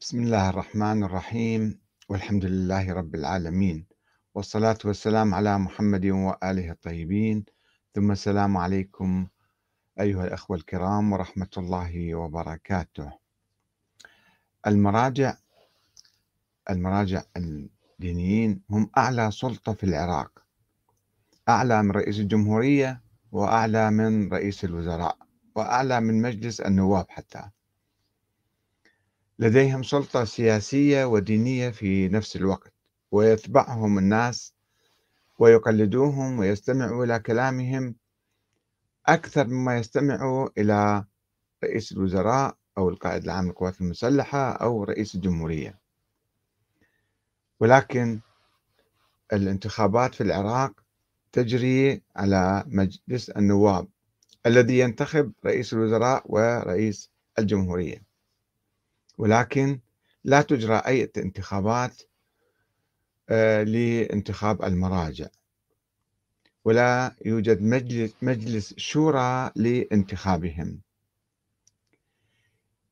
بسم الله الرحمن الرحيم والحمد لله رب العالمين والصلاة والسلام على محمد وآله الطيبين. ثم السلام عليكم أيها الأخوة الكرام ورحمة الله وبركاته. المراجع المراجع الدينيين هم أعلى سلطة في العراق أعلى من رئيس الجمهورية وأعلى من رئيس الوزراء وأعلى من مجلس النواب حتى. لديهم سلطة سياسية ودينية في نفس الوقت ويتبعهم الناس ويقلدوهم ويستمعوا إلى كلامهم أكثر مما يستمعوا إلى رئيس الوزراء أو القائد العام للقوات المسلحة أو رئيس الجمهورية. ولكن الانتخابات في العراق تجري على مجلس النواب الذي ينتخب رئيس الوزراء ورئيس الجمهورية. ولكن لا تجرى أي انتخابات آه، لانتخاب المراجع. ولا يوجد مجلس مجلس شورى لانتخابهم.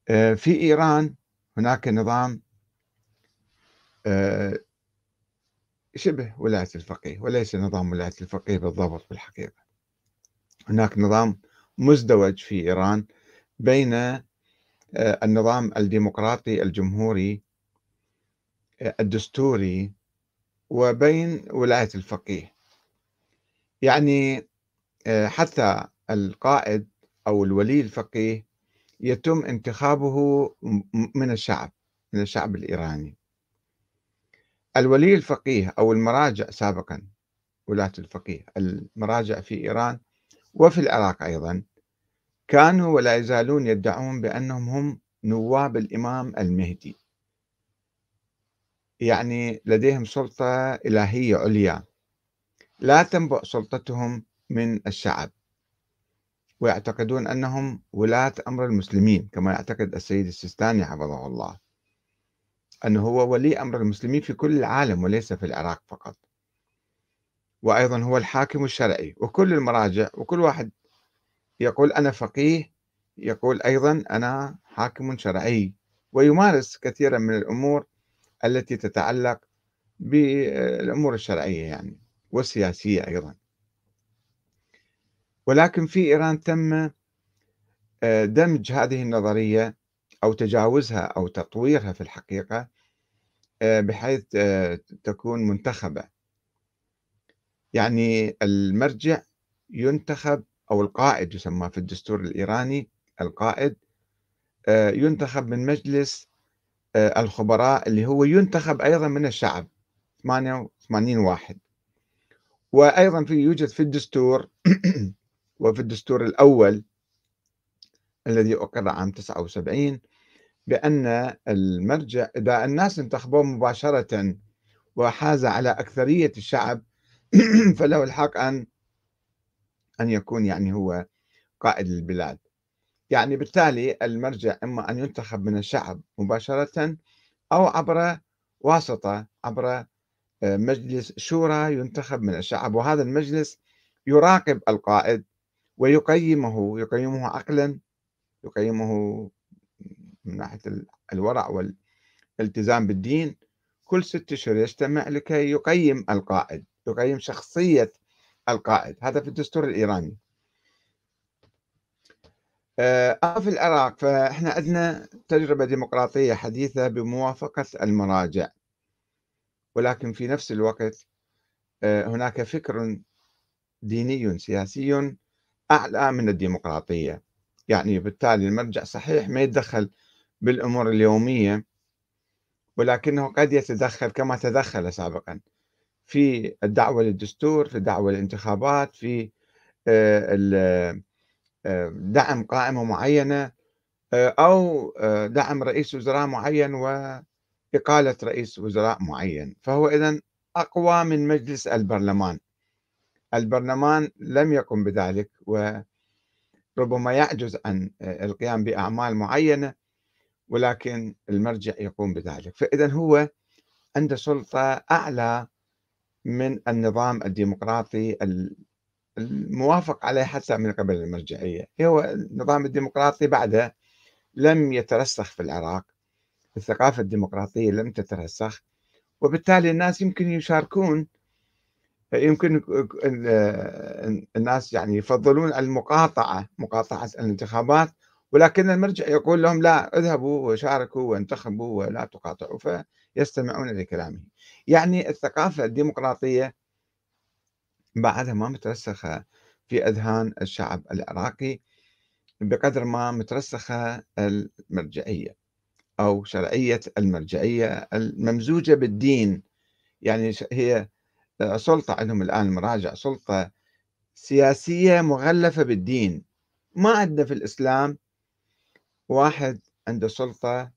آه، في إيران هناك نظام آه، شبه ولاية الفقيه وليس نظام ولاية الفقيه بالضبط بالحقيقة. هناك نظام مزدوج في إيران بين النظام الديمقراطي الجمهوري آه، الدستوري وبين ولاية الفقيه. يعني آه، حتى القائد أو الولي الفقيه يتم انتخابه من الشعب من الشعب الإيراني. الولي الفقيه أو المراجع سابقا ولاة الفقيه المراجع في إيران وفي العراق أيضا كانوا ولا يزالون يدعون بأنهم هم نواب الإمام المهدي. يعني لديهم سلطة إلهية عليا. لا تنبع سلطتهم من الشعب. ويعتقدون أنهم ولاة أمر المسلمين كما يعتقد السيد السيستاني حفظه الله. أنه هو ولي أمر المسلمين في كل العالم وليس في العراق فقط. وأيضا هو الحاكم الشرعي وكل المراجع وكل واحد يقول أنا فقيه يقول أيضا أنا حاكم شرعي. ويمارس كثيرا من الأمور التي تتعلق بالأمور الشرعية يعني والسياسية أيضا. ولكن في إيران تم آه، دمج هذه النظرية أو تجاوزها أو تطويرها في الحقيقة آه، بحيث آه، تكون منتخبة. يعني المرجع ينتخب أو القائد يسمى في الدستور الإيراني القائد آه، ينتخب من مجلس آه، الخبراء اللي هو ينتخب أيضا من الشعب 88 واحد. وأيضا في يوجد في الدستور وفي الدستور الأول الذي أقر عام 79 بأن المرجع إذا الناس انتخبوه مباشرة وحاز على أكثرية الشعب فله الحق أن أن يكون يعني هو قائد البلاد يعني بالتالي المرجع إما أن ينتخب من الشعب مباشرة أو عبر واسطة عبر آه، مجلس شورى ينتخب من الشعب. وهذا المجلس يراقب القائد ويقيمه يقيمه عقلا يقيمه من ناحية الورع والالتزام بالدين. كل ست أشهر يجتمع لكي يقيم القائد يقيم شخصية القائد. هذا في الدستور الإيراني. أما آه، في العراق فإحنا عندنا تجربة ديمقراطية حديثة بموافقة المراجع. ولكن في نفس الوقت آه، هناك فكر ديني سياسي أعلى من الديمقراطية. يعني بالتالي المرجع صحيح ما يتدخل بالأمور اليومية ولكنه قد يتدخل كما تدخل سابقا. في الدعوة للدستور في الدعوة للانتخابات في آه، آه، دعم قائمة معينة آه، أو دعم رئيس وزراء معين وإقالة رئيس وزراء معين. فهو إذا أقوى من مجلس البرلمان. البرلمان لم يقم بذلك وربما يعجز عن القيام بأعمال معينة ولكن المرجع يقوم بذلك. فإذا هو عنده سلطة أعلى من النظام الديمقراطي الموافق عليه حتى من قبل المرجعية. هو النظام الديمقراطي بعده لم يترسخ في العراق. الثقافة الديمقراطية لم تترسخ وبالتالي الناس يمكن يشاركون يمكن الناس يعني يفضلون المقاطعة مقاطعة الانتخابات ولكن المرجع يقول لهم لا اذهبوا وشاركوا وانتخبوا ولا تقاطعوا فيستمعون لكلامه يعني الثقافة الديمقراطية بعدها ما مترسخة في أذهان الشعب العراقي بقدر ما مترسخة المرجعية أو شرعية المرجعية الممزوجة بالدين. يعني هي سلطة عندهم الآن المراجع سلطة سياسية مغلفة بالدين. ما عندنا في الإسلام واحد عنده سلطة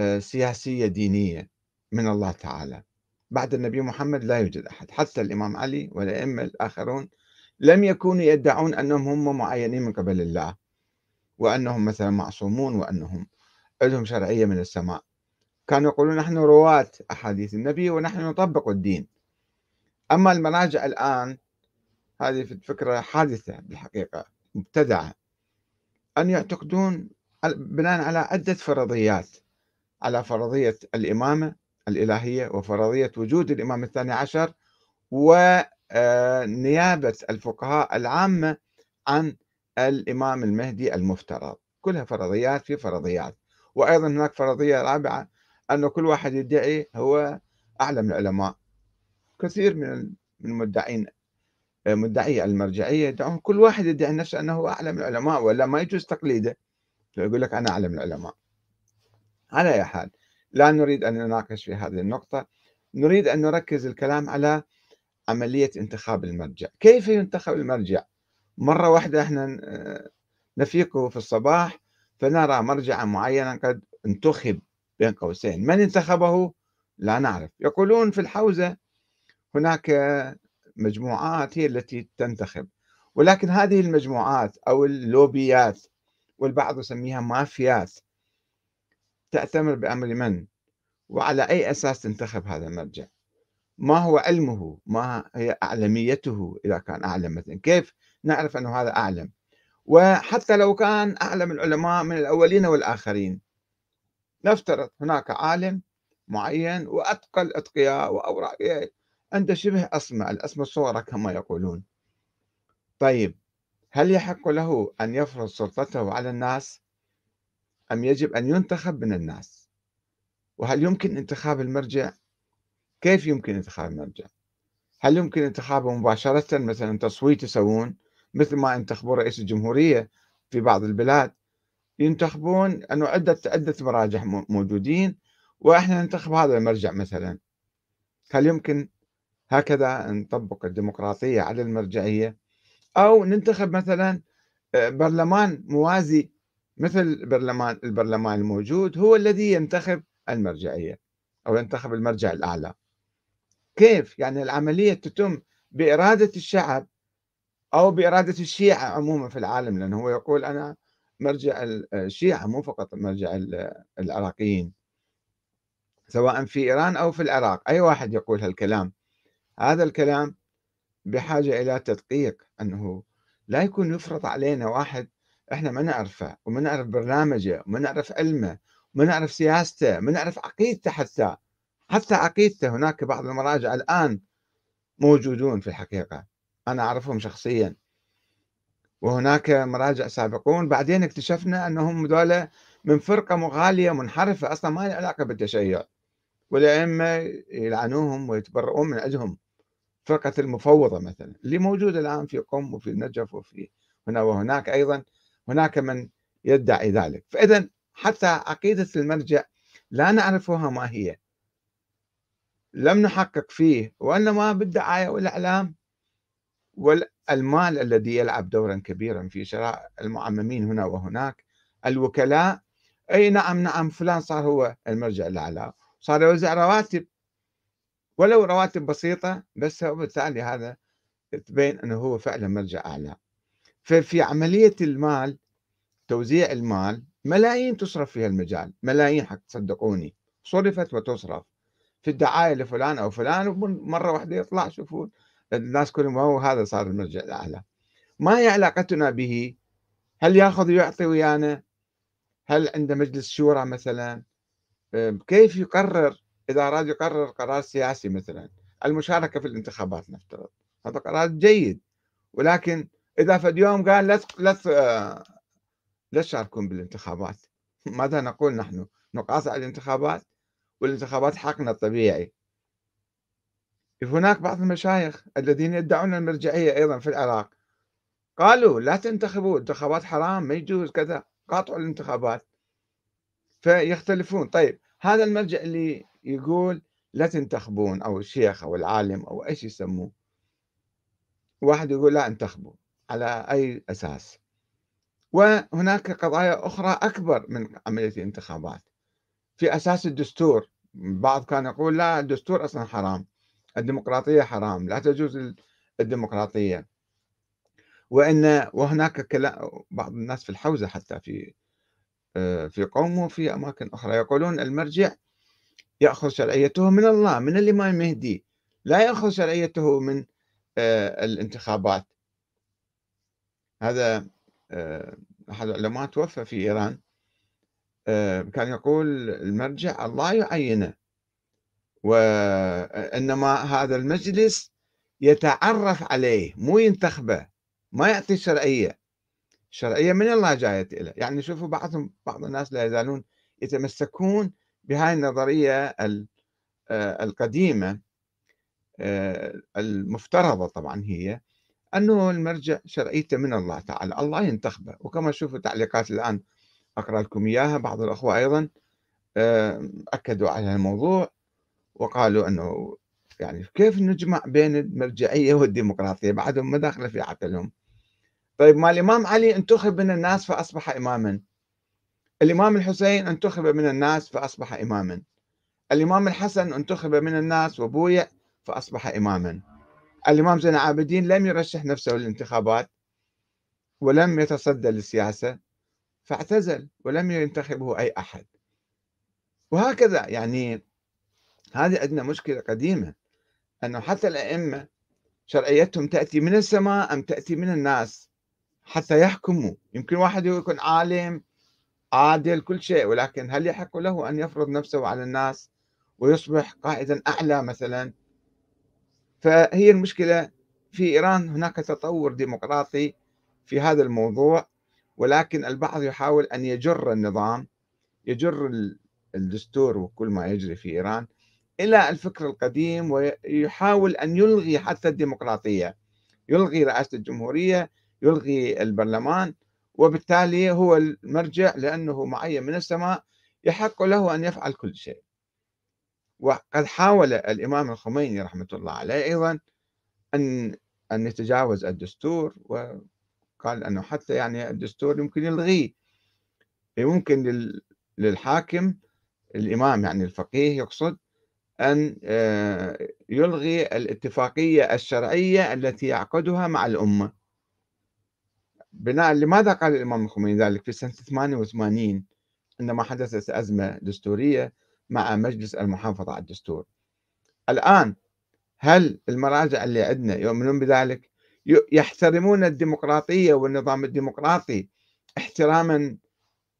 آه، سياسية دينية من الله تعالى. بعد النبي محمد لا يوجد أحد حتى الإمام علي والأئمة الآخرون لم يكونوا يدعون أنهم هم معينين من قبل الله وأنهم مثلا معصومون وأنهم لهم شرعية من السماء. كانوا يقولون نحن رواة أحاديث النبي ونحن نطبق الدين. أما المراجع الآن هذه فكرة حادثة بالحقيقة مبتدعة. أن يعتقدون بناء على عدة فرضيات على فرضية الإمامة الإلهية وفرضية وجود الإمام الثاني عشر ونيابة الفقهاء العامة عن الإمام المهدي المفترض. كلها فرضيات في فرضيات. وأيضا هناك فرضية رابعة أن كل واحد يدعي هو أعلم العلماء. كثير من المدعين مدعي المرجعية يدعون كل واحد يدعي نفسه أنه أعلم العلماء ولا ما يجوز تقليده. فيقول لك أنا أعلم العلماء. على أي حال لا نريد أن نناقش في هذه النقطة. نريد أن نركز الكلام على عملية انتخاب المرجع. كيف ينتخب المرجع؟ مرة واحدة إحنا نفيق في الصباح فنرى مرجعا معينا قد انتخب بين قوسين. من انتخبه؟ لا نعرف. يقولون في الحوزة هناك مجموعات هي التي تنتخب. ولكن هذه المجموعات أو اللوبيات والبعض يسميها مافيات تأتمر بأمر من؟ وعلى أي أساس تنتخب هذا المرجع؟ ما هو علمه؟ ما هي أعلميته إذا كان أعلم مثلا؟ كيف نعرف أنه هذا أعلم؟ وحتى لو كان أعلم العلماء من الأولين والآخرين. نفترض هناك عالم معين وأتقى الأتقياء وأوراق. عنده شبه أسمى الأسمى الصورة كما يقولون. طيب هل يحق له أن يفرض سلطته على الناس أم يجب أن ينتخب من الناس؟ وهل يمكن انتخاب المرجع؟ كيف يمكن انتخاب المرجع؟ هل يمكن انتخابه مباشرة؟ مثلا تصويت يسوون مثل ما انتخبوا رئيس الجمهورية في بعض البلاد. ينتخبون أنه عدة عدة مراجع موجودين وإحنا ننتخب هذا المرجع مثلا. هل يمكن هكذا نطبق الديمقراطية على المرجعية؟ أو ننتخب مثلا آه، برلمان موازي مثل برلمان البرلمان الموجود هو الذي ينتخب المرجعية أو ينتخب المرجع الأعلى. كيف؟ يعني العملية تتم بإرادة الشعب أو بإرادة الشيعة عموما في العالم لأنه هو يقول أنا مرجع الشيعة مو فقط مرجع العراقيين. سواء في إيران أو في العراق أي واحد يقول هالكلام. هذا الكلام بحاجة إلى تدقيق أنه لا يكون يفرض علينا واحد إحنا ما نعرفه وما نعرف برنامجه وما نعرف علمه وما نعرف سياسته ما نعرف عقيدته حتى. حتى عقيدته هناك بعض المراجع الآن موجودون في الحقيقة. أنا أعرفهم شخصيا. وهناك مراجع سابقون. بعدين اكتشفنا أنهم دولة من فرقة مغالية منحرفة أصلا ما لها علاقة بالتشيع. والأئمة يلعنوهم ويتبرؤون من عندهم فرقة المفوضة مثلا اللي موجودة الآن في قم وفي النجف وفي هنا وهناك أيضا. هناك من يدعي ذلك. فإذا حتى عقيدة المرجع لا نعرفها ما هي. لم نحقق فيه وإنما بالدعاية والإعلام والمال الذي يلعب دورا كبيرا في شراء المعممين هنا وهناك. الوكلاء أي نعم نعم فلان صار هو المرجع الأعلى. صار يوزع رواتب. ولو رواتب بسيطة بس وبالتالي هذا تبين أنه هو فعلا مرجع أعلى. ففي عملية المال توزيع المال ملايين تصرف في المجال ملايين حق تصدقوني صرفت وتصرف. في الدعاية لفلان أو فلان ومرة واحدة يطلع شوفوا الناس كلهم هو هذا صار المرجع الأعلى. ما هي علاقتنا به؟ هل ياخذ ويعطي ويانا؟ هل عنده مجلس شورى مثلا؟ كيف يقرر؟ إذا أراد يقرر قرار سياسي مثلا المشاركة في الانتخابات نفترض. هذا قرار جيد ولكن إذا في يوم قال لا لا تشاركون بالانتخابات. ماذا نقول نحن؟ نقاطع الانتخابات؟ والانتخابات حقنا الطبيعي. هناك بعض المشايخ الذين يدعون المرجعية أيضا في العراق. قالوا لا تنتخبوا انتخابات حرام ما يجوز كذا. قاطعوا الانتخابات. فيختلفون. طيب هذا المرجع اللي يقول لا تنتخبون أو الشيخ أو العالم أو أي شيء يسموه؟ واحد يقول لا انتخبوا. على أي أساس. وهناك قضايا أخرى أكبر من عملية الانتخابات. في أساس الدستور بعض كان يقول لا الدستور أصلا حرام الديمقراطية حرام لا تجوز الديمقراطية. وإن وهناك كلام بعض الناس في الحوزة حتى في آه، في قومه وفي أماكن أخرى يقولون المرجع يأخذ شرعيته من الله من الإمام المهدي لا يأخذ شرعيته من آه، الانتخابات. هذا آه، أحد العلماء توفى في إيران كان يقول المرجع الله يعينه وإنما هذا المجلس يتعرف عليه مو ينتخبه ما يعطي شرعية. شرعية من الله جاية له يعني شوفوا بعضهم بعض الناس لا يزالون يتمسكون بهاي النظرية آه، القديمة آه، المفترضة طبعا هي. أنه المرجع شرعيته من الله تعالى الله ينتخبه. وكما شوفوا تعليقات الآن أقرأ لكم إياها بعض الأخوة أيضا أكدوا على الموضوع وقالوا أنه يعني كيف نجمع بين المرجعية والديمقراطية؟ بعدهم ما داخلة في عقلهم. طيب ما الإمام علي انتخب من الناس فأصبح إماما. الإمام الحسين انتخب من الناس فأصبح إماما. الإمام الحسن انتخب من الناس وبويع فأصبح إماما. الإمام زين العابدين لم يرشح نفسه للانتخابات ولم يتصدى للسياسة فاعتزل ولم ينتخبه أي أحد. وهكذا يعني هذه عندنا مشكلة قديمة أنه حتى الأئمة شرعيتهم تأتي من السماء أم تأتي من الناس حتى يحكموا. يمكن واحد يكون عالم عادل كل شيء ولكن هل يحق له أن يفرض نفسه على الناس ويصبح قائدا أعلى مثلا؟ فهي المشكلة في إيران هناك تطور ديمقراطي في هذا الموضوع ولكن البعض يحاول أن يجر النظام يجر الدستور وكل ما يجري في إيران إلى الفكر القديم ويحاول أن يلغي حتى الديمقراطية يلغي رئاسة الجمهورية يلغي البرلمان وبالتالي هو المرجع لأنه معين من السماء يحق له أن يفعل كل شيء. وقد حاول الإمام الخميني رحمة الله عليه أيضا أن أن يتجاوز الدستور وقال أنه حتى يعني الدستور يمكن يلغيه. يمكن للحاكم الإمام يعني الفقيه يقصد أن آه، يلغي الاتفاقية الشرعية التي يعقدها مع الأمة. بناء لماذا قال الإمام الخميني ذلك في سنة 88 عندما حدثت أزمة دستورية مع مجلس المحافظة على الدستور. الآن هل المراجع اللي عندنا يؤمنون بذلك؟ يحترمون الديمقراطية والنظام الديمقراطي احتراما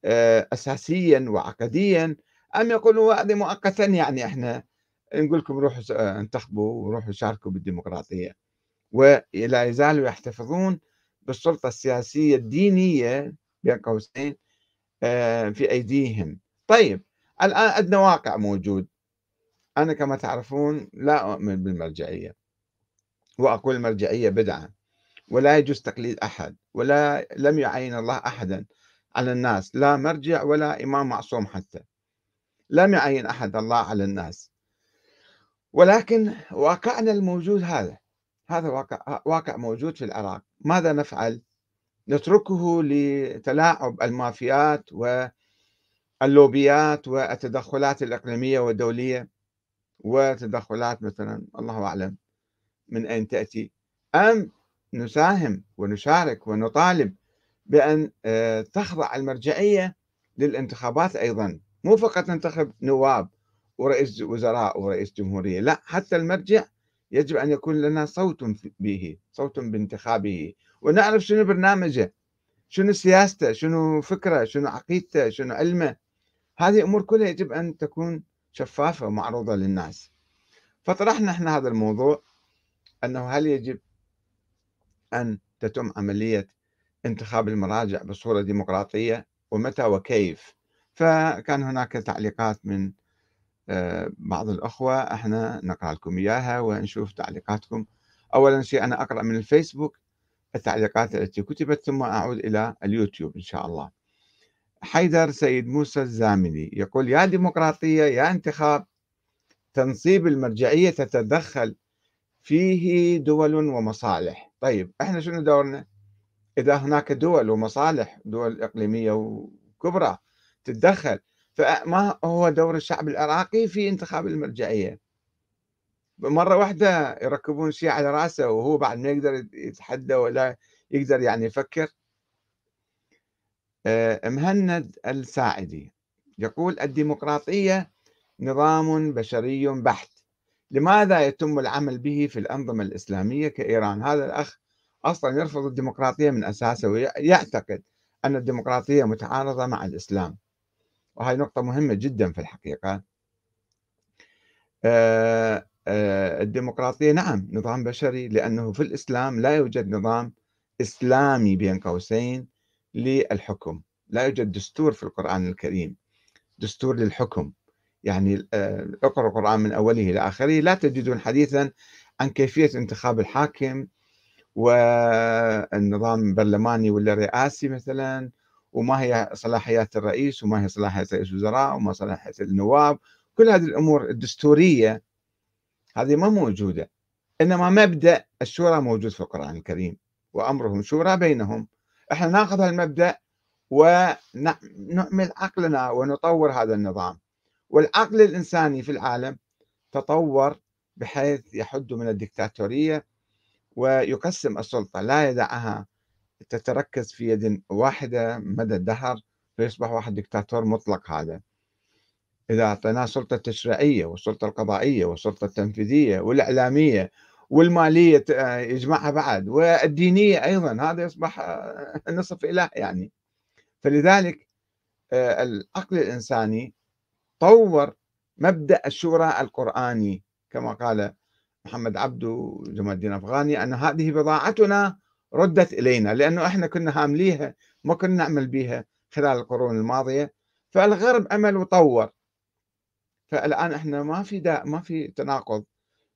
آه، أساسيا وعقديا أم يقولوا هذه مؤقتا؟ يعني إحنا نقول لكم روحوا انتخبوا وروحوا شاركوا بالديمقراطية. ولا يزالوا يحتفظون بالسلطة السياسية الدينية بين قوسين آه، في أيديهم. طيب الآن عندنا واقع موجود. أنا كما تعرفون لا أؤمن بالمرجعية. وأقول المرجعية بدعة. ولا يجوز تقليد أحد. ولا لم يعين الله أحدا على الناس. لا مرجع ولا إمام معصوم حتى. لم يعين أحد الله على الناس. ولكن واقعنا الموجود هذا. هذا واقع واقع موجود في العراق. ماذا نفعل؟ نتركه لتلاعب المافيات واللوبيات والتدخلات الإقليمية والدولية وتدخلات مثلا الله أعلم من أين تأتي. أم نساهم ونشارك ونطالب بأن آه، تخضع المرجعية للانتخابات أيضا. مو فقط ننتخب نواب ورئيس وزراء ورئيس جمهورية لا حتى المرجع يجب أن يكون لنا صوت به صوت بانتخابه. ونعرف شنو برنامجه شنو سياسته شنو فكره شنو عقيدته شنو علمه. هذه أمور كلها يجب أن تكون شفافة ومعروضة للناس. فطرحنا إحنا هذا الموضوع أنه هل يجب أن تتم عملية انتخاب المراجع بصورة ديمقراطية ومتى وكيف؟ فكان هناك تعليقات من آه، بعض الأخوة إحنا نقرأ لكم إياها ونشوف تعليقاتكم. أولا شيء أنا أقرأ من الفيسبوك التعليقات التي كتبت ثم أعود إلى اليوتيوب إن شاء الله. حيدر سيد موسى الزاملي يقول يا ديمقراطية يا انتخاب تنصيب المرجعية تتدخل فيه دول ومصالح. طيب إحنا شنو دورنا؟ إذا هناك دول ومصالح دول إقليمية وكبرى تتدخل فما هو دور الشعب العراقي في انتخاب المرجعية؟ مرة واحدة يركبون شيء على رأسه وهو بعد ما يقدر يتحدى ولا يقدر يعني يفكر. مهند الساعدي. يقول الديمقراطية نظام بشري بحت. لماذا يتم العمل به في الأنظمة الإسلامية كإيران؟ هذا الأخ أصلا يرفض الديمقراطية من أساسه ويعتقد أن الديمقراطية متعارضة مع الإسلام. وهي نقطة مهمة جدا في الحقيقة. آه، آه، الديمقراطية نعم نظام بشري لأنه في الإسلام لا يوجد نظام إسلامي بين قوسين. للحكم. لا يوجد دستور في القرآن الكريم. دستور للحكم. يعني آه، اقرأ القرآن من أوله إلى آخره. لا تجدون حديثا عن كيفية انتخاب الحاكم والنظام البرلماني ولا رئاسي مثلا وما هي صلاحيات الرئيس وما هي صلاحيات رئيس الوزراء وما صلاحيات النواب. كل هذه الأمور الدستورية هذه ما موجودة. إنما مبدأ الشورى موجود في القرآن الكريم وأمرهم شورى بينهم. إحنا ناخذ هالمبدأ ونعمل عقلنا ونطور هذا النظام. والعقل الإنساني في العالم تطور بحيث يحد من الدكتاتورية ويقسم السلطة. لا يدعها تتركز في يد واحدة مدى الدهر فيصبح واحد دكتاتور مطلق هذا. إذا أعطيناه سلطة تشريعية والسلطة القضائية والسلطة التنفيذية والإعلامية والمالية يجمعها بعد. والدينية أيضا هذا يصبح نصف إله يعني. فلذلك آه، العقل الإنساني طور مبدأ الشورى القرآني. كما قال محمد عبدو جمال الدين أفغاني أن هذه بضاعتنا ردت إلينا لأنه إحنا كنا هامليها ما كنا نعمل بها خلال القرون الماضية. فالغرب عمل وطور. فالآن إحنا ما في داء ما في تناقض.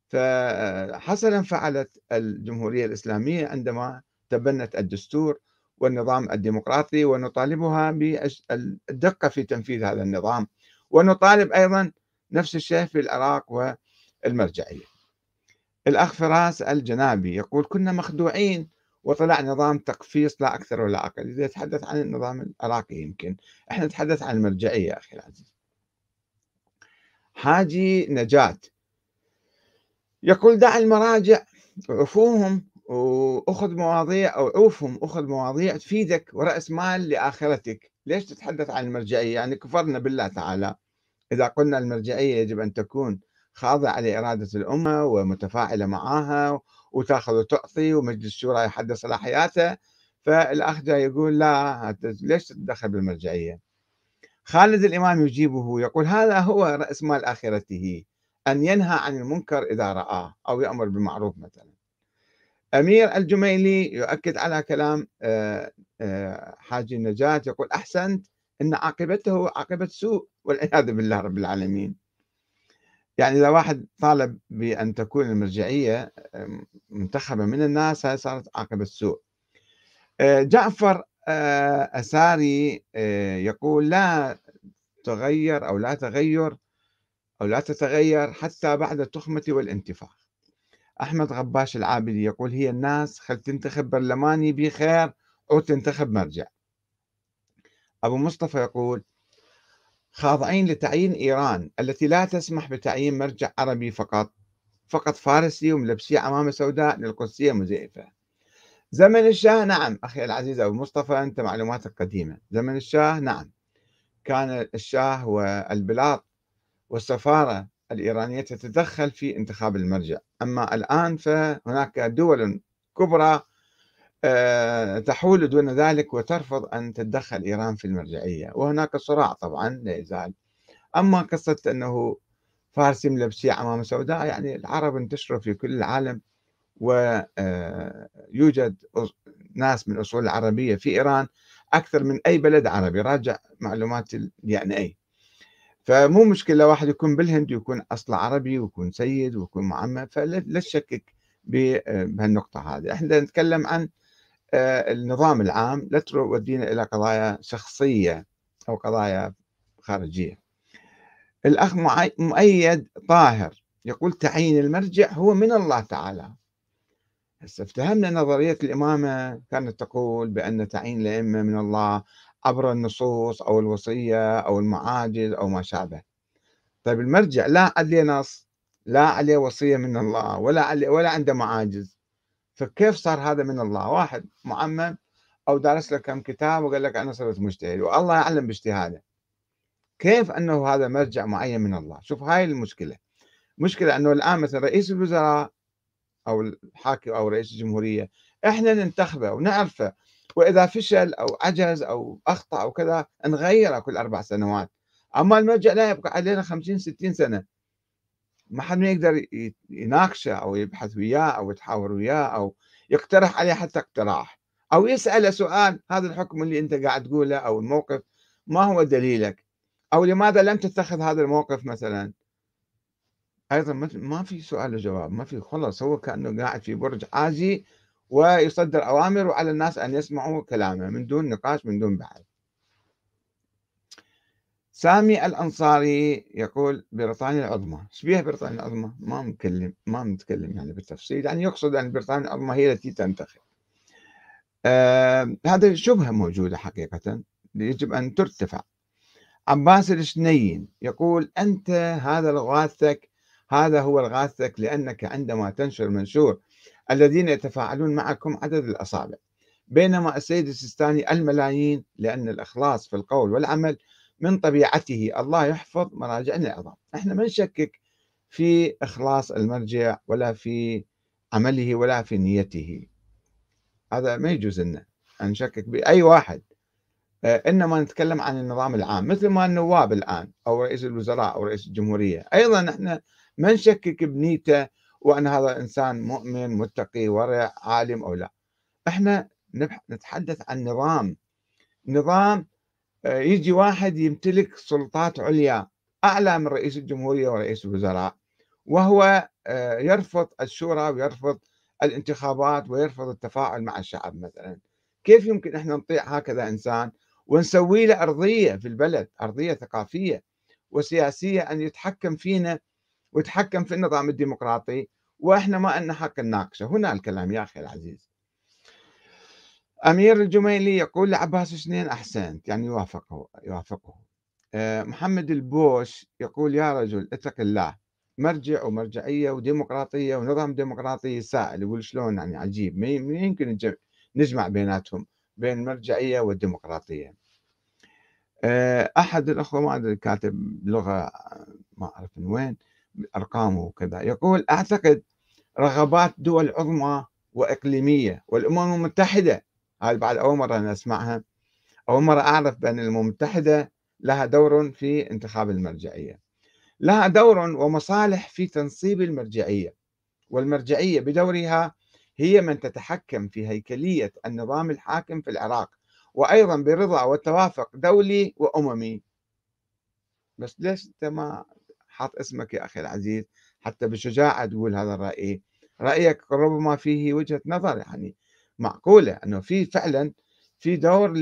فحسنا فعلت الجمهورية الإسلامية عندما تبنت الدستور والنظام الديمقراطي ونطالبها بالدقة في تنفيذ هذا النظام ونطالب أيضا نفس الشيء في العراق والمرجعية. الأخ فراس الجنابي يقول كنا مخدوعين وطلع نظام تقفيص لا أكثر ولا أقل. إذا يتحدث عن النظام العراقي يمكن. إحنا نتحدث عن المرجعية أخي العزيز. حاجي نجاة يقول دع المراجع عفوهم وأخذ مواضيع أو عوفهم أخذ مواضيع تفيدك ورأس مال لآخرتك. ليش تتحدث عن المرجعية؟ يعني كفرنا بالله تعالى. إذا قلنا المرجعية يجب أن تكون خاضعة لإرادة الأمة ومتفاعلة معها وتأخذ وتعطي ومجلس الشورى يحدد صلاحياته فالأخ جاي يقول لا ليش تتدخل بالمرجعية؟ خالد الإمام يجيبه يقول هذا هو رأس مال آخرته. أن ينهى عن المنكر إذا رآه أو يأمر بالمعروف مثلا. أمير الجميلي يؤكد على كلام آه، آه، حاجي النجاة يقول أحسنت أن عاقبته عاقبة سوء والعياذ بالله رب العالمين. يعني إذا واحد طالب بأن تكون المرجعية منتخبة من الناس هاي صارت عاقبة سوء. آه، جعفر أساري يقول لا تغير أو لا تغير أو لا تتغير حتى بعد التخمة والانتفاخ أحمد غباش العابدي يقول هي الناس خل تنتخب برلماني بخير أو تنتخب مرجع. أبو مصطفى يقول خاضعين لتعيين إيران التي لا تسمح بتعيين مرجع عربي فقط فقط فارسي وملبسي عمامة سوداء للقدسية مزيفة. زمن الشاه نعم. أخي العزيز أبو مصطفى أنت معلوماتك قديمة. زمن الشاه نعم. كان الشاه والبلاط والسفارة الإيرانية تتدخل في انتخاب المرجع. أما الآن فهناك دول كبرى آه، تحول دون ذلك وترفض أن تتدخل إيران في المرجعية. وهناك صراع طبعا لا يزال. أما قصة أنه فارس يملى بشيء عمامة سوداء يعني العرب انتشروا في كل العالم ويوجد آه، ناس من أصول العربية في إيران أكثر من أي بلد عربي. راجع معلومات الدي ان أي. فمو مشكلة واحد يكون بالهند ويكون أصله عربي ويكون سيد ويكون معمم فلا تشكك بهالنقطة هذه. إحنا نتكلم عن آه، النظام العام لا تودينا إلى قضايا شخصية أو قضايا خارجية. الأخ مؤيد طاهر يقول تعيين المرجع هو من الله تعالى. هسه افتهمنا نظرية الإمامة كانت تقول بأن تعيين الأئمة من الله عبر النصوص أو الوصية أو المعاجز أو ما شابه. طيب المرجع لا عليه نص لا عليه وصية من الله ولا عليه ولا عنده معاجز. فكيف صار هذا من الله؟ واحد معمم أو دارس لك كم كتاب وقال لك أنا صرت مجتهد والله يعلم باجتهاده. كيف أنه هذا مرجع معين من الله؟ شوف هاي المشكلة. مشكلة أنه الآن مثلا رئيس الوزراء أو الحاكم أو رئيس الجمهورية إحنا ننتخبه ونعرفه وإذا فشل أو عجز أو أخطأ أو كذا نغيره كل أربع سنوات. أما المرجع لا يبقى علينا خمسين ستين سنة. ما حد ما يقدر يناقشه أو يبحث وياه أو يتحاور وياه أو يقترح عليه حتى اقتراح. أو يسأله سؤال هذا الحكم اللي أنت قاعد تقوله أو الموقف ما هو دليلك؟ أو لماذا لم تتخذ هذا الموقف مثلا؟ أيضا ما في سؤال وجواب ما في خلص هو كأنه قاعد في برج عاجي ويصدر أوامر وعلى الناس أن يسمعوا كلامه من دون نقاش من دون بحث. سامي الأنصاري يقول بريطانيا العظمى. إيش بيها بريطانيا العظمى؟ ما متكلم ما متكلم يعني بالتفصيل يعني يقصد أن بريطانيا العظمى هي التي تنتخب. آه هذا شبهة موجودة حقيقة يجب أن ترتفع. عباس الشنين يقول أنت هذا الغاثك هذا هو الغاثك لأنك عندما تنشر منشور الذين يتفاعلون معكم عدد الأصابع. بينما السيد السيستاني الملايين لأن الإخلاص في القول والعمل من طبيعته الله يحفظ مراجعنا العظام. إحنا ما نشكك في إخلاص المرجع ولا في عمله ولا في نيته. هذا ما يجوز لنا أن نشكك بأي واحد. آه، إنما نتكلم عن النظام العام. مثل ما النواب الآن أو رئيس الوزراء أو رئيس الجمهورية. أيضا إحنا ما نشكك بنيته وأن هذا إنسان مؤمن متقي ورع عالم أو لا. إحنا نتحدث عن نظام. نظام آه، يجي واحد يمتلك سلطات عليا أعلى من رئيس الجمهورية ورئيس الوزراء وهو آه، يرفض الشورى ويرفض الانتخابات ويرفض التفاعل مع الشعب مثلا. كيف يمكن إحنا نطيع هكذا إنسان ونسوي له أرضية في البلد أرضية ثقافية وسياسية أن يتحكم فينا ويتحكم في النظام الديمقراطي وإحنا ما لنا حق نناقشه. هنا الكلام يا أخي العزيز. أمير الجميلي يقول لعباس سنين أحسنت يعني يوافقه يوافقه. آه، محمد البوش يقول يا رجل اتق الله مرجع ومرجعية وديمقراطية ونظام ديمقراطي سائل يقول شلون يعني عجيب؟ ما يمكن نجمع بيناتهم بين المرجعيه والديمقراطيه آه، أحد الأخوة ما أدري كاتب لغة ما أعرف من وين. ارقامه وكذا. يقول أعتقد رغبات دول عظمى وإقليمية والأمم المتحدة هذه بعد أول مرة أنا أسمعها. أول مرة أعرف بأن الأمم المتحدة لها دور في انتخاب المرجعية. لها دور ومصالح في تنصيب المرجعية والمرجعية بدورها هي من تتحكم في هيكلية النظام الحاكم في العراق وأيضا برضا وتوافق دولي وأممي. بس ليش انت ما حاط اسمك يا أخي العزيز حتى بشجاعة تقول هذا الرأي. رأيك ربما فيه وجهة نظر يعني معقولة إنه في فعلا في دور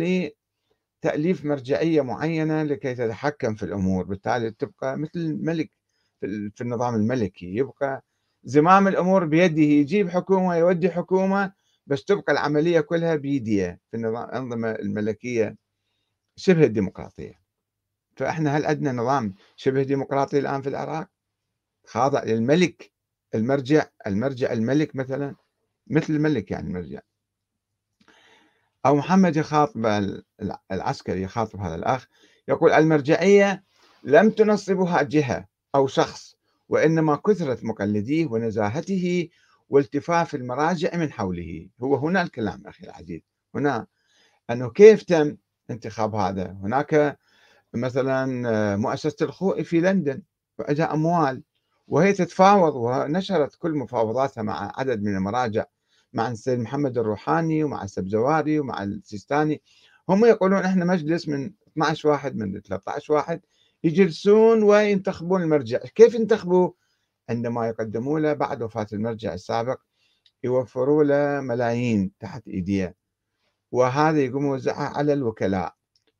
لتأليف مرجعية معينة لكي تتحكم في الأمور بالتالي تبقى مثل الملك في النظام الملكي. يبقى زمام الأمور بيده يجيب حكومة يودي حكومة بس تبقى العملية كلها بيديه في النظام الأنظمة الملكية شبه الديمقراطية. فإحنا هل عندنا نظام شبه ديمقراطي الآن في العراق؟ خاضع للملك المرجع المرجع الملك مثلا مثل الملك يعني المرجع. أو محمد يخاطب العسكري يخاطب هذا الأخ يقول المرجعية لم تنصبها جهة أو شخص وإنما كثرة مقلديه ونزاهته والتفاف المراجع من حوله. هو هنا الكلام أخي العزيز. هنا أنه كيف تم انتخاب هذا؟ هناك مثلا مؤسسة الخوئي في لندن وعندها أموال وهي تتفاوض ونشرت كل مفاوضاتها مع عدد من المراجع مع السيد محمد الروحاني ومع السبزواري ومع السيستاني. هم يقولون إحنا مجلس من 12 واحد من 13 واحد يجلسون وينتخبون المرجع. كيف ينتخبوا عندما يقدموا له بعد وفاة المرجع السابق يوفروا له ملايين تحت إيديه. وهذا يقوم يوزعها على الوكلاء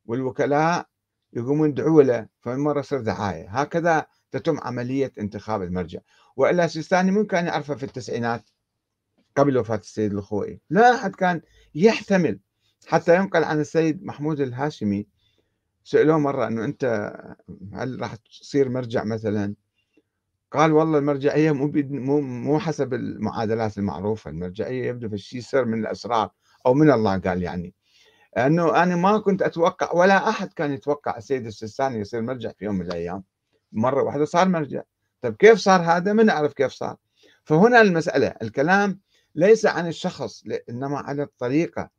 والوكلاء يقومون يدعوا له فمرة يصير دعاية. هكذا تتم عملية انتخاب المرجع. وإلا سيستاني من كان يعرفه في التسعينات قبل وفاة السيد الخوئي لا أحد كان يحتمل. حتى ينقل عن السيد محمود الهاشمي سألوه مرة أنه أنت هل راح تصير مرجع مثلا؟ قال والله المرجعية مو مو مو حسب المعادلات المعروفة. المرجعية يبدو في شيء سر من الأسرار أو من الله قال يعني. أنه أنا ما كنت أتوقع ولا أحد كان يتوقع السيد السيستاني يصير مرجع في يوم من الأيام. مرة واحدة صار مرجع. طيب كيف صار هذا؟ ما نعرف كيف صار. فهنا المسألة الكلام ليس عن الشخص إنما عن الطريقة.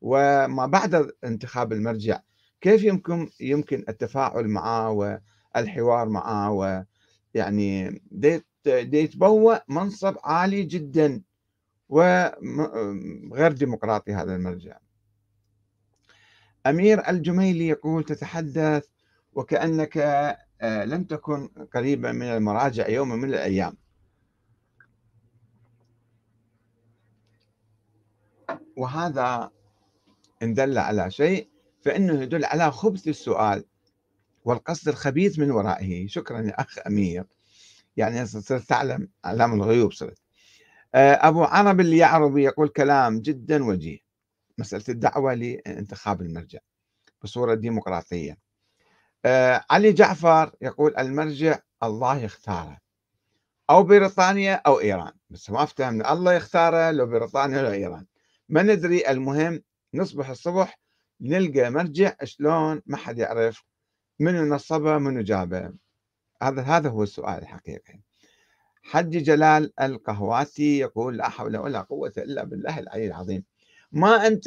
وما بعد انتخاب المرجع كيف يمكن يمكن التفاعل معه والحوار معه ويعني يتبوأ منصب عالي جدا. وغير ديمقراطي هذا المرجع. أمير الجميلي يقول تتحدث وكأنك آه، لم تكن قريبا من المراجع يوما من الأيام. وهذا إن دل على شيء فإنه يدل على خبث السؤال والقصد الخبيث من ورائه. شكرا يا أخ أمير. يعني صرت تعلم أعلام الغيوب صرت. آه، أبو عرب اليعربي يقول كلام جدا وجيه. مسألة الدعوة لانتخاب المرجع بصورة ديمقراطية. آه، علي جعفر يقول المرجع الله يختاره أو بريطانيا أو إيران. بس ما افتهمنا الله يختاره لو بريطانيا لو إيران. ما ندري المهم نصبح الصبح نلقى مرجع شلون ما حد يعرف منو نصبه منو جابه. هذا هذا هو السؤال الحقيقي. حج جلال القهواتي يقول لا حول ولا قوة إلا بالله العلي العظيم. ما أنت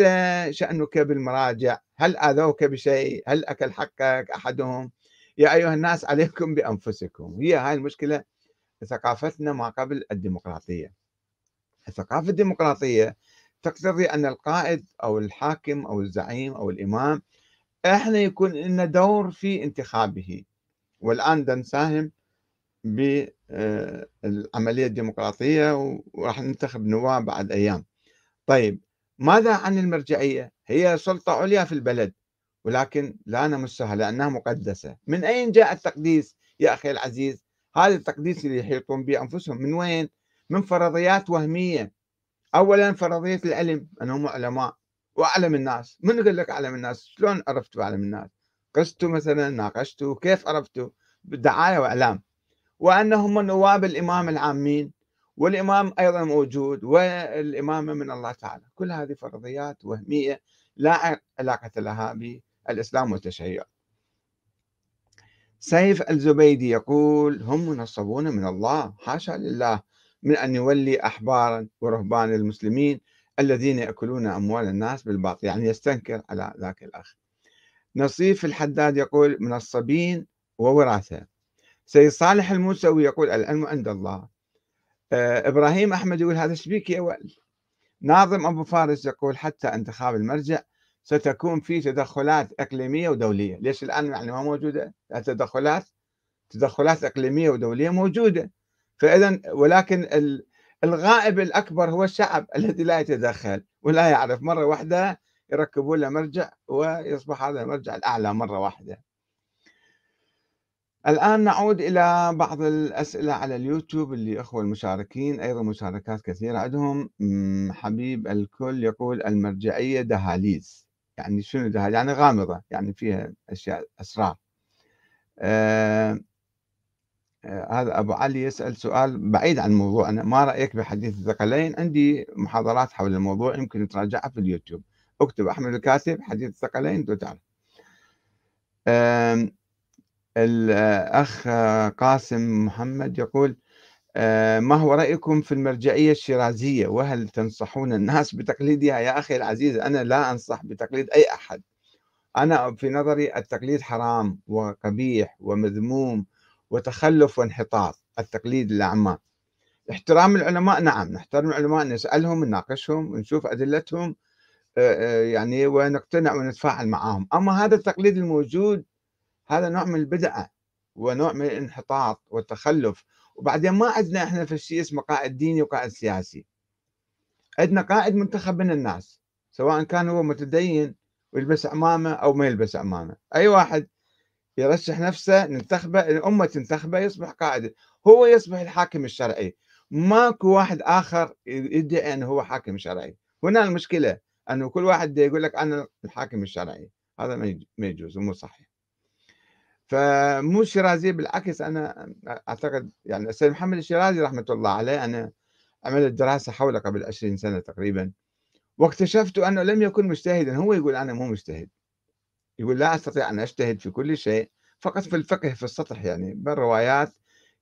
شأنك بالمراجع؟ هل آذوك بشيء؟ هل أكل حقك أحدهم؟ يا أيها الناس عليكم بأنفسكم. هي هاي المشكلة ثقافتنا ما قبل الديمقراطية. الثقافة الديمقراطية تقتضي أن القائد أو الحاكم أو الزعيم أو الإمام إحنا يكون لنا دور في انتخابه. والآن نساهم بالعملية الديمقراطية وراح ننتخب نواب بعد أيام. طيب ماذا عن المرجعية؟ هي سلطة عليا في البلد ولكن لا نمسها لأنها مقدسة. من أين جاء التقديس؟ يا أخي العزيز هذا التقديس اللي يحيطون به أنفسهم. من وين؟ من فرضيات وهمية. أولا فرضية العلم أنهم علماء وأعلم الناس. من يقول لك أعلم الناس؟ شلون عرفتوا أعلم الناس؟ قستوا مثلا ناقشتوا كيف عرفتوا؟ بالدعاية وإعلام. وأنهم نواب الإمام العامين. والإمام أيضا موجود والإمامة من الله تعالى. كل هذه فرضيات وهمية لا علاقة لها بالإسلام والتشيع سيف الزبيدي يقول هم منصبون من الله حاشا لله من أن يولي أحبارا ورهبان المسلمين الذين يأكلون أموال الناس بالباطل. يعني يستنكر على ذاك الأخ. نصيف الحداد يقول منصبين ووراثة. سيد صالح الموسوي يقول العلم عند الله. آه، إبراهيم أحمد يقول هذا شبيك يا ولد ناظم أبو فارس يقول حتى انتخاب المرجع ستكون في تدخلات إقليمية ودولية. ليش الآن يعني ما موجودة؟ التدخلات تدخلات إقليمية ودولية موجودة. فإذا ولكن الغائب الأكبر هو الشعب الذي لا يتدخل ولا يعرف. مرة واحدة يركبون له مرجع ويصبح هذا المرجع الأعلى مرة واحدة. الآن نعود إلى بعض الأسئلة على اليوتيوب اللي أخوة المشاركين أيضا مشاركات كثيرة عندهم. حبيب الكل يقول المرجعية دهاليز. يعني شنو دهاليز؟ يعني غامضة يعني فيها أشياء أسرار. آه آه هذا أبو علي يسأل سؤال بعيد عن الموضوع. أنا ما رأيك بحديث الثقلين؟ عندي محاضرات حول الموضوع يمكن تراجعها في اليوتيوب. اكتب أحمد الكاتب حديث الثقلين تعرف. الأخ قاسم محمد يقول آه، ما هو رأيكم في المرجعية الشيرازية؟ وهل تنصحون الناس بتقليدها يا أخي العزيز؟ أنا لا أنصح بتقليد أي أحد. أنا في نظري التقليد حرام وقبيح ومذموم وتخلف وانحطاط التقليد الأعمى احترام العلماء نعم نحترم العلماء نسألهم نناقشهم نشوف أدلتهم يعني ونقتنع ونتفاعل معهم أما هذا التقليد الموجود هذا نوع من البدعة ونوع من الانحطاط والتخلف. وبعدين ما عندنا إحنا في شيء اسمه قائد ديني وقائد سياسي. عندنا قائد منتخب من الناس سواء كان هو متدين ويلبس عمامة أو ما يلبس عمامة. أي واحد يرشح نفسه ننتخبه الأمة تنتخبه يصبح قائد هو يصبح الحاكم الشرعي. ماكو واحد آخر يدعي إنه هو حاكم شرعي. هنا المشكلة إنه كل واحد يقول لك أنا الحاكم الشرعي. هذا ما يجوز ومو صحيح. فمو الشيرازي بالعكس أنا أعتقد يعني السيد محمد الشيرازي رحمة الله عليه أنا عملت دراسة حوله قبل 20 سنة تقريبا واكتشفت أنه لم يكن مجتهدا. هو يقول أنا مو مجتهد. يقول لا أستطيع أن أجتهد في كل شيء فقط في الفقه في السطح يعني بالروايات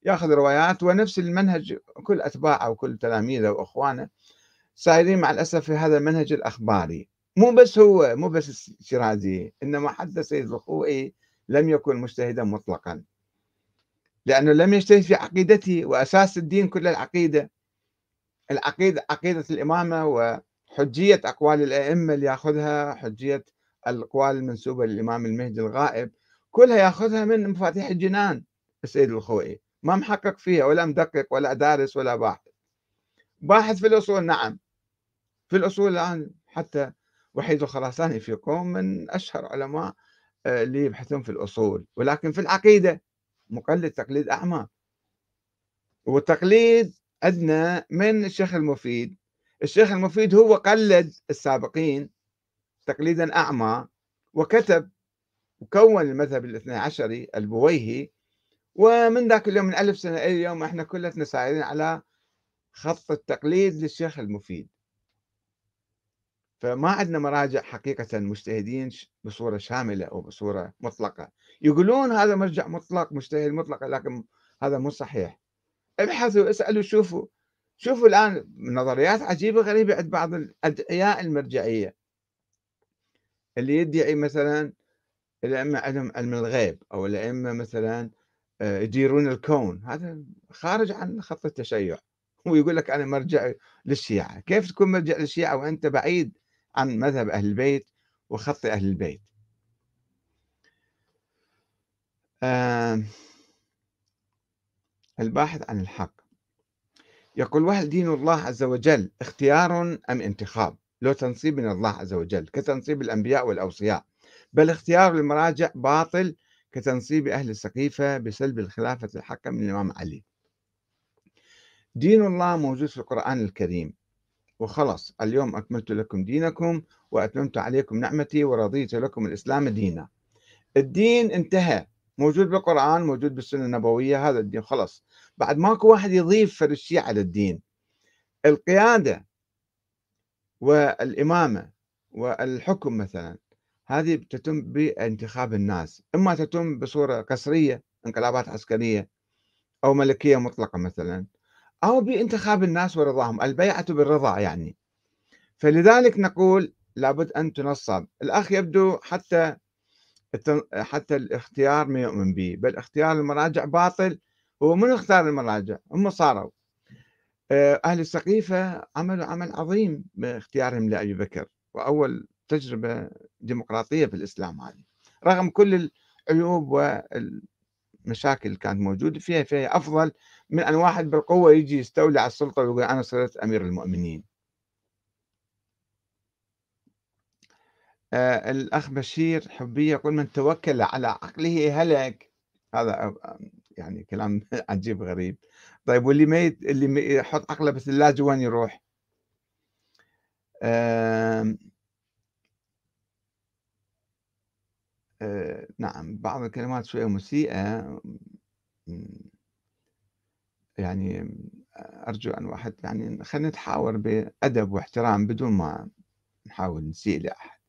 يأخذ روايات ونفس المنهج كل أتباعه وكل تلاميذه وأخوانه سائرين مع الأسف في هذا المنهج الأخباري. مو بس هو مو بس الشيرازي إنما حتى سيد الخوئي لم يكن مجتهدا مطلقا. لأنه لم يجتهد في عقيدته وأساس الدين كل العقيدة. العقيدة عقيدة الإمامة وحجية أقوال الأئمة اللي يأخذها حجية الأقوال المنسوبة للإمام المهدي الغائب كلها يأخذها من مفاتيح الجنان. السيد الخوئي ما محقق فيها ولا مدقق ولا دارس ولا باحث. باحث في الأصول نعم. في الأصول الآن حتى وحيد الخراساني في قوم من أشهر علماء اللي يبحثون في الأصول. ولكن في العقيدة مقلد تقليد أعمى. والتقليد عندنا من الشيخ المفيد. الشيخ المفيد هو قلد السابقين تقليدا أعمى وكتب وكون المذهب الاثني عشري البويهي. ومن ذاك اليوم من ألف سنة إلى اليوم إحنا كلنا سائرين على خط التقليد للشيخ المفيد. فما عندنا مراجع حقيقة مجتهدين بصورة شاملة أو بصورة مطلقة. يقولون هذا مرجع مطلق مجتهد مطلق لكن هذا مو صحيح. ابحثوا اسألوا شوفوا. شوفوا الآن نظريات عجيبة غريبة عند بعض الأدعياء المرجعية. اللي يدعي مثلا الأئمة عندهم علم الغيب أو الأئمة مثلا آه، يديرون الكون. هذا خارج عن خط التشيع. ويقول لك أنا مرجع للشيعة. كيف تكون مرجع للشيعة وأنت بعيد عن مذهب أهل البيت وخط أهل البيت. الباحث عن الحق. يقول وهل دين الله عز وجل اختيار أم انتخاب؟ لو تنصيب من الله عز وجل كتنصيب الأنبياء والأوصياء. بل اختيار المراجع باطل كتنصيب أهل السقيفة بسلب الخلافة الحق من الإمام علي. دين الله موجود في القرآن الكريم. وخلص اليوم أكملت لكم دينكم وأتممت عليكم نعمتي ورضيت لكم الإسلام دينا. الدين انتهى موجود بالقرآن موجود بالسنة النبوية هذا الدين خلص بعد ماكو واحد يضيف فرشية على الدين. القيادة والإمامة والحكم مثلا هذه تتم بانتخاب الناس. إما تتم بصورة قسرية انقلابات عسكرية أو ملكية مطلقة مثلا. أو بانتخاب الناس ورضاهم البيعة بالرضا يعني. فلذلك نقول لابد أن تنصب. الأخ يبدو حتى حتى الاختيار ما يؤمن به بل اختيار المراجع باطل هو من اختار المراجع؟ هم صاروا. آه، أهل السقيفة عملوا عمل عظيم باختيارهم لأبي بكر وأول تجربة ديمقراطية في الإسلام هذه. رغم كل العيوب والمشاكل اللي كانت موجودة فيها فيها أفضل من أن واحد بالقوة يجي يستولي على السلطة ويقول أنا صرت أمير المؤمنين. آه الأخ بشير حبي يقول من توكل على عقله هلك. هذا يعني كلام عجيب غريب. طيب واللي ما اللي يحط عقله بس اللاجئ وين يروح؟ آه آه نعم بعض الكلمات شوية مسيئة يعني أرجو أن واحد يعني خلينا نتحاور بأدب واحترام بدون ما نحاول نسيء لأحد.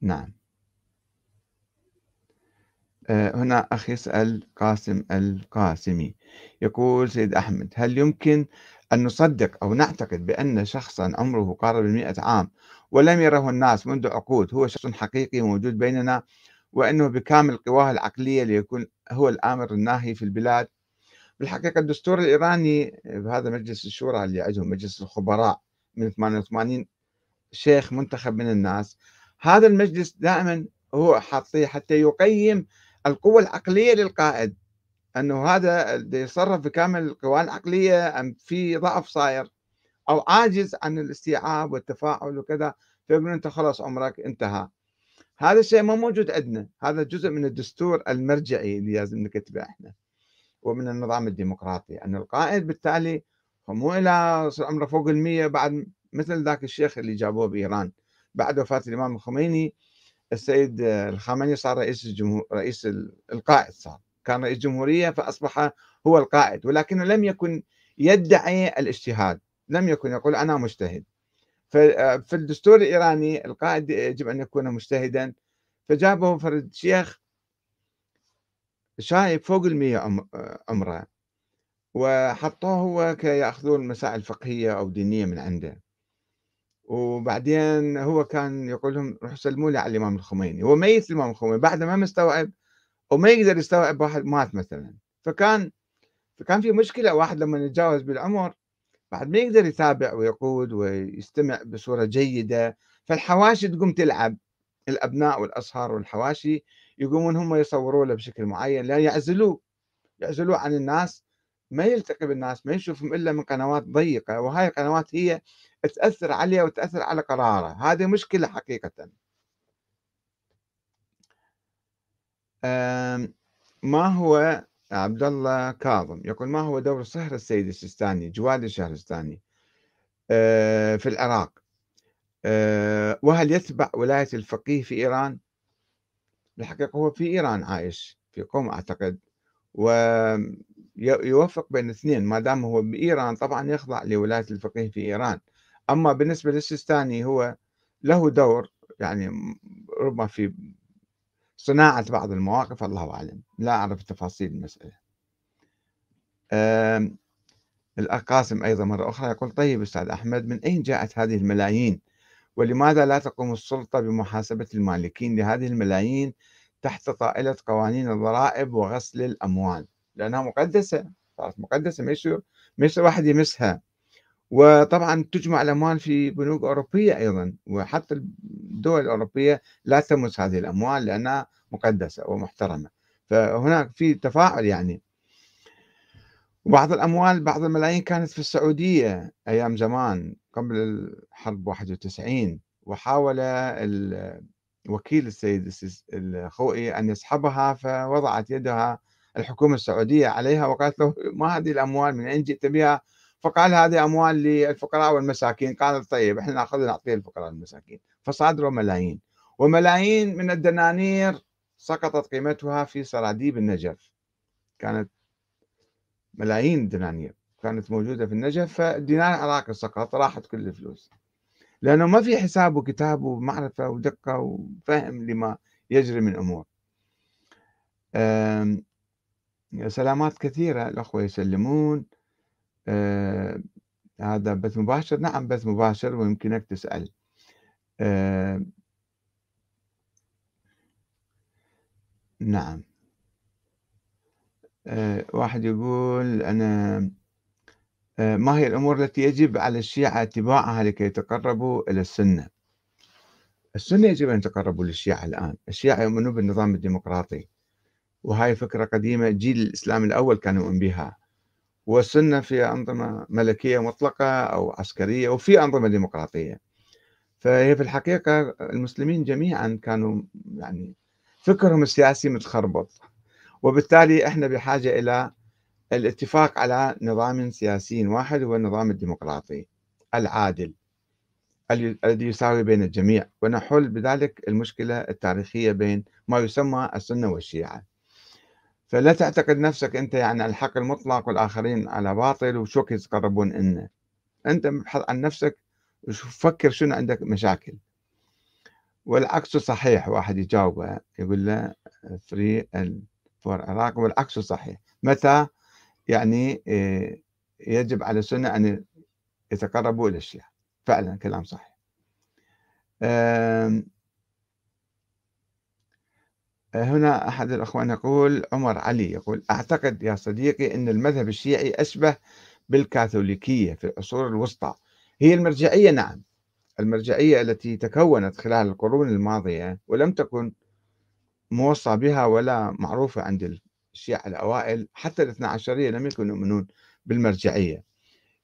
نعم. آه، هنا أخ يسأل قاسم القاسمي يقول سيد أحمد هل يمكن أن نصدق أو نعتقد بأن شخصا عمره قارب المئة عام ولم يره الناس منذ عقود هو شخص حقيقي موجود بيننا وأنه بكامل قواه العقلية ليكون هو الآمر الناهي في البلاد. بالحقيقة الدستور الإيراني بهذا مجلس الشورى اللي عندهم مجلس الخبراء من 88 شيخ منتخب من الناس هذا المجلس دائما هو حاطيه حتى يقيم القوة العقلية للقائد. أنه هذا يتصرف بكامل القوى العقلية أم في ضعف صاير أو عاجز عن الاستيعاب والتفاعل وكذا فيقولون أنت خلاص عمرك انتهى. هذا الشيء ما موجود عندنا. هذا جزء من الدستور المرجعي اللي لازم نكتبه إحنا ومن النظام الديمقراطي. أن القائد بالتالي مو إلى عمره فوق المية بعد مثل ذاك الشيخ اللي جابوه بإيران. بعد وفاة الإمام الخميني السيد الخامنئي صار رئيس الجمهور رئيس القائد صار. كان رئيس جمهورية فأصبح هو القائد ولكنه لم يكن يدعي الاجتهاد لم يكن يقول أنا مجتهد. ففي الدستور الإيراني القائد يجب أن يكون مجتهدا. فجابوا فرد شيخ شايب فوق المية عمرة وحطوه هو كي يأخذون المسائل الفقهية أو دينية من عنده. وبعدين هو كان يقول لهم روحوا سلموا لي على الإمام الخميني. هو ميت الإمام الخميني. بعد ما مستوعب وما يقدر يستوعب واحد مات مثلا. فكان فكان في مشكلة واحد لما يتجاوز بالعمر بعد ما يقدر يتابع ويقود ويستمع بصورة جيدة. فالحواشي تقوم تلعب الأبناء والأصهار والحواشي يقومون هم يصوروا له بشكل معين لأن يعزلوه يعزلوه عن الناس. ما يلتقي بالناس ما يشوفهم إلا من قنوات ضيقة. وهاي القنوات هي تأثر عليه وتأثر على قراره. هذه مشكلة حقيقة. ما هو عبد الله كاظم؟ يقول ما هو دور صهر السيد السيستاني جواد الشهرستاني آه، في العراق؟ آه، وهل يتبع ولاية الفقيه في إيران؟ بالحقيقة هو في إيران عايش في قوم أعتقد ويوفق بين الاثنين ما دام هو بإيران طبعا يخضع لولاية الفقيه في إيران. أما بالنسبة للسيستاني هو له دور يعني ربما في صناعة بعض المواقف الله أعلم. لا أعرف تفاصيل المسألة. الأخ قاسم أيضا مرة أخرى يقول طيب أستاذ أحمد من أين جاءت هذه الملايين؟ ولماذا لا تقوم السلطة بمحاسبة المالكين لهذه الملايين تحت طائلة قوانين الضرائب وغسل الأموال؟ لأنها مقدسة صارت مقدسة ما يصير واحد يمسها. وطبعا تجمع الأموال في بنوك أوروبية أيضا وحتى الدول الأوروبية لا تمس هذه الأموال لأنها مقدسة ومحترمة. فهناك في تفاعل يعني. وبعض الأموال بعض الملايين كانت في السعودية أيام زمان قبل الحرب 91 وحاول وكيل السيد الخوئي أن يسحبها فوضعت يدها الحكومة السعودية عليها وقالت له ما هذه الأموال من أين جئت بها؟ فقال هذه أموال للفقراء والمساكين. قال طيب إحنا ناخذ نعطيها للفقراء والمساكين. فصادروا ملايين. وملايين من الدنانير سقطت قيمتها في سراديب النجف. كانت ملايين دنانير كانت موجودة في النجف فالدينار العراقي سقط راحت كل الفلوس. لأنه ما في حساب وكتاب ومعرفة ودقة وفهم لما يجري من أمور. سلامات كثيرة الأخوة يسلمون. آه هذا بث مباشر. نعم بث مباشر ويمكنك تسأل. آه نعم. آه واحد يقول أنا آه ما هي الأمور التي يجب على الشيعة اتباعها لكي يتقربوا إلى السنة؟ السنة يجب أن يتقربوا للشيعة الآن. الشيعة يؤمنون بالنظام الديمقراطي وهاي فكرة قديمة جيل الإسلام الأول كانوا يؤمن بها. والسنة في أنظمة ملكية مطلقة أو عسكرية وفي أنظمة ديمقراطية. فهي في الحقيقة المسلمين جميعا كانوا يعني فكرهم السياسي متخربط وبالتالي إحنا بحاجة إلى الاتفاق على نظام سياسي واحد هو النظام الديمقراطي العادل الذي يساوي بين الجميع ونحل بذلك المشكلة التاريخية بين ما يسمى السنة والشيعة. فلا تعتقد نفسك أنت يعني على الحق المطلق والآخرين على باطل وشو يتقربون إنه. أنت ابحث عن نفسك وفكر شنو عندك مشاكل. والعكس صحيح واحد يجاوبه يقول له free for العراق والعكس صحيح. متى؟ يعني آه، يجب على السنة أن يتقربوا إلى الشيعة فعلا كلام صحيح. هنا أحد الأخوان يقول عمر علي يقول أعتقد يا صديقي أن المذهب الشيعي أشبه بالكاثوليكية في العصور الوسطى. هي المرجعية نعم. المرجعية التي تكونت خلال القرون الماضية ولم تكن موصى بها ولا معروفة عند الشيعة الأوائل حتى الاثنى عشرية لم يكونوا يؤمنون بالمرجعية.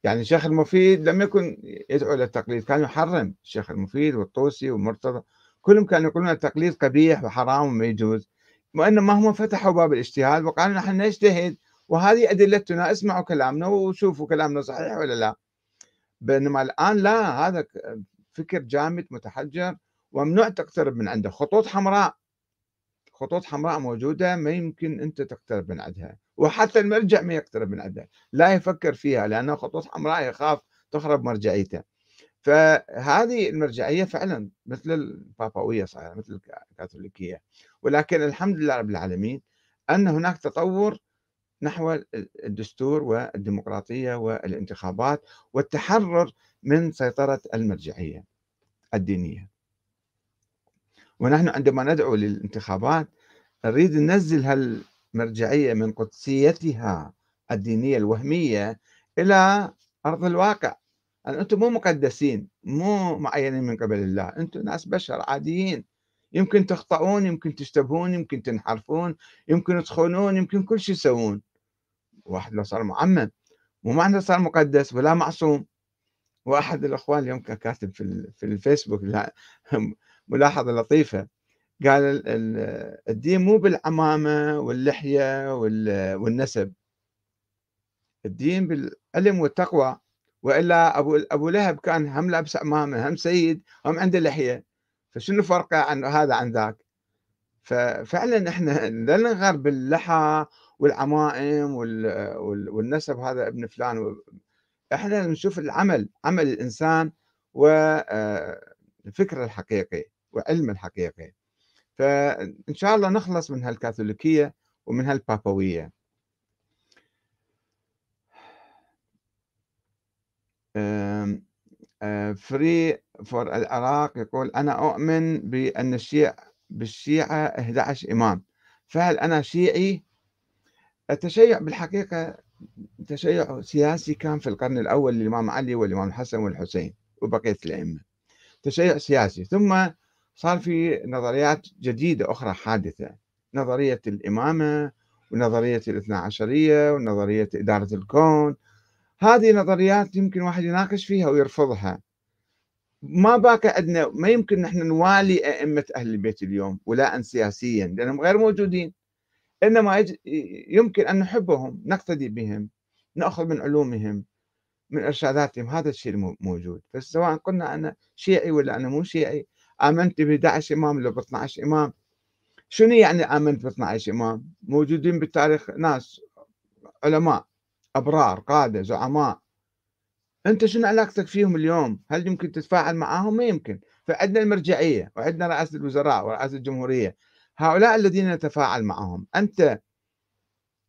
يعني الشيخ المفيد لم يكن يدعو إلى التقليد كان يحرم الشيخ المفيد والطوسي والمرتضى كلهم كانوا يقولون التقليد قبيح وحرام وما يجوز وإنما هم فتحوا باب الاجتهاد وقالوا نحن نجتهد وهذه أدلتنا اسمعوا كلامنا وشوفوا كلامنا صحيح ولا لا. بينما الآن لا هذا فكر جامد متحجر وممنوع تقترب من عنده. خطوط حمراء خطوط حمراء موجودة ما يمكن أنت تقترب من عندها وحتى المرجع ما يقترب من عندها. لا يفكر فيها لأنها خطوط حمراء يخاف تخرب مرجعيته. فهذه المرجعية فعلا مثل البابوية صحيح مثل الكاثوليكية. ولكن الحمد لله رب العالمين أن هناك تطور نحو الدستور والديمقراطية والانتخابات والتحرر من سيطرة المرجعية الدينية. ونحن عندما ندعو للانتخابات نريد ننزل هالمرجعية من قدسيتها الدينية الوهمية إلى أرض الواقع. أن أنتم مو مقدسين مو معينين من قبل الله أنتم ناس بشر عاديين. يمكن تخطئون يمكن تشتبهون يمكن تنحرفون يمكن تخونون يمكن كل شيء تسوون. واحد لو صار معمم مو معنى صار مقدس ولا معصوم. واحد الإخوان اليوم كان كاتب في في الفيسبوك ملاحظة لطيفة. قال الدين مو بالعمامة واللحية والنسب. الدين بالعلم والتقوى. وإلا أبو أبو لهب كان هم لابس عمامه هم سيد هم عنده لحية. فشنو فرقه عن هذا عن ذاك؟ ففعلا إحنا لا نغار باللحى والعمائم والنسب هذا ابن فلان إحنا نشوف العمل عمل الإنسان والفكر آه، الحقيقي وعلم الحقيقي. فان شاء الله نخلص من هالكاثوليكية ومن هالبابوية. free for العراق يقول أنا أؤمن بأن الشيعة بالشيعة 11 إمام. فهل أنا شيعي؟ التشيع بالحقيقة تشيع سياسي كان في القرن الأول للإمام علي والإمام الحسن والحسين وبقية الأئمة. تشيع سياسي. ثم صار في نظريات جديدة أخرى حادثة. نظرية الإمامة ونظرية الاثنى عشرية ونظرية إدارة الكون هذه نظريات يمكن واحد يناقش فيها ويرفضها. ما باقي عندنا ما يمكن نحن نوالي أئمة أهل البيت اليوم ولاء سياسيا لأنهم غير موجودين. إنما يمكن أن نحبهم نقتدي بهم نأخذ من علومهم من إرشاداتهم. هذا الشيء الموجود فسواء قلنا أنا شيعي ولا أنا مو شيعي آمنت ب 11 إمام ولا ب 12 إمام. شنو يعني آمنت ب 12 إمام؟ موجودين بالتاريخ ناس علماء. أبرار قادة زعماء. أنت شنو علاقتك فيهم اليوم؟ هل يمكن تتفاعل معهم ما يمكن. فعندنا المرجعية وعندنا رئاسة الوزراء ورئاسة الجمهورية. هؤلاء الذين نتفاعل معهم أنت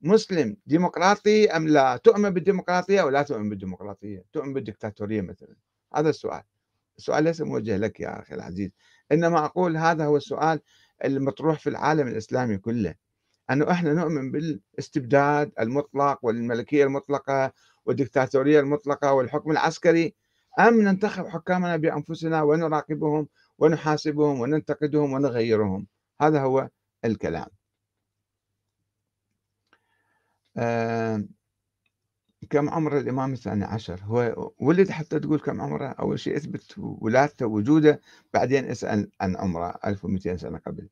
مسلم ديمقراطي أم لا؟ تؤمن بالديمقراطية أو لا تؤمن بالديمقراطية؟ تؤمن بالدكتاتورية مثلا. هذا السؤال. السؤال ليس موجه لك يا أخي العزيز. إنما أقول هذا هو السؤال المطروح في العالم الإسلامي كله. أنه إحنا نؤمن بالاستبداد المطلق والملكية المطلقة والدكتاتورية المطلقة والحكم العسكري أم ننتخب حكامنا بأنفسنا ونراقبهم ونحاسبهم وننتقدهم ونغيرهم؟ هذا هو الكلام. آه كم عمر الإمام الثاني عشر؟ هو ولد حتى تقول كم عمره؟ أول شيء أثبت ولادته وجوده بعدين أسأل عن عمره 1200 سنة قبل.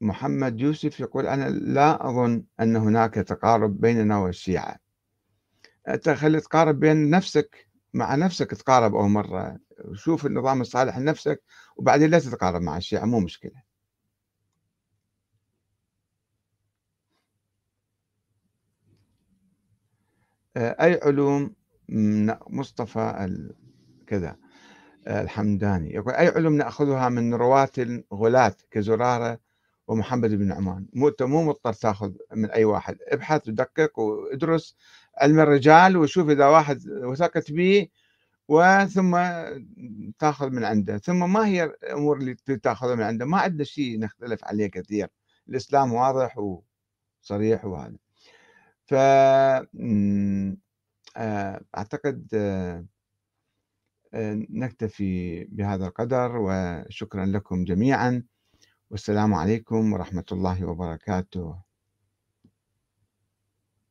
محمد يوسف يقول أنا لا أظن أن هناك تقارب بيننا والشيعة. أنت خلي تقارب بين نفسك مع نفسك تقارب أول مرة. شوف النظام الصالح لنفسك وبعدين لا تتقارب مع الشيعة مو مشكلة. أي علوم؟ مصطفى كذا. الحمداني. يقول أي علم نأخذها من رواة غلاة كزرارة ومحمد بن عمان. مو مو مضطر تأخذ من أي واحد. ابحث ودقق وادرس علم الرجال وشوف إذا واحد وثقت به وثم تأخذ من عنده. ثم ما هي الأمور اللي تأخذها من عنده؟ ما عندنا شيء نختلف عليه كثير. الإسلام واضح وصريح وهذا. ف آه، أعتقد آه، نكتفي بهذا القدر وشكرا لكم جميعا. والسلام عليكم ورحمة الله وبركاته.